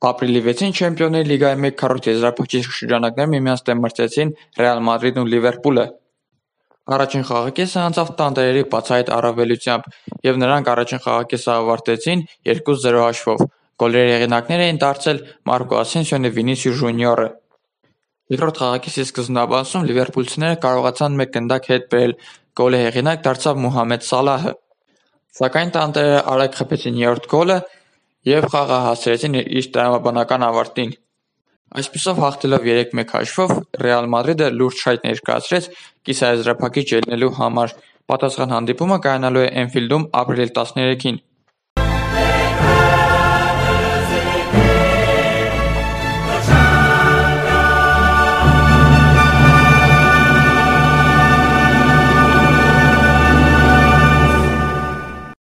Ապրիլի վեցին Չեմպիոնների լիգայի մեկ քառորդ եզրափակիչ շրջանակներում միմյանց դեմ մրցեցին «Ռեալ Մադրիդն» ու «Լիվերպուլը»։ Առաջին խաղակեսը անցավ տանտերերի բացահայտ առավելությամբ, և նրանք առաջին խաղակեսը ավարտեցին երկուս-զրո հաշվով։ Գոլերի հեղինակներ էին դարձել Մարկո Ասենսիոն և Վինիսիուս Ժունիորը։ Երկրորդ խաղակեսի սկզբնաբացում լիվերպուլցիները կարողացան մեկ գնդակ հետ բերել, գոլի հեղինակ դարձավ Մուհամեդ Սալահը։ Սակայն տանտերերը արագ խփեցին երրորդ գոլը և խաղը հասցրեցին իր տրամաբանական ավարտին։ Այսպիսով, հաղթելով երեք-մեկ հաշվով, «Ռեալ Մադրիդը» լուրջ շայթ ներկայացրեց կիսաեզրափակիչ ելնելու համար։ Պատասխան հանդիպումը կայանալու է Էնֆիլդում ապրիլի տասներեքին։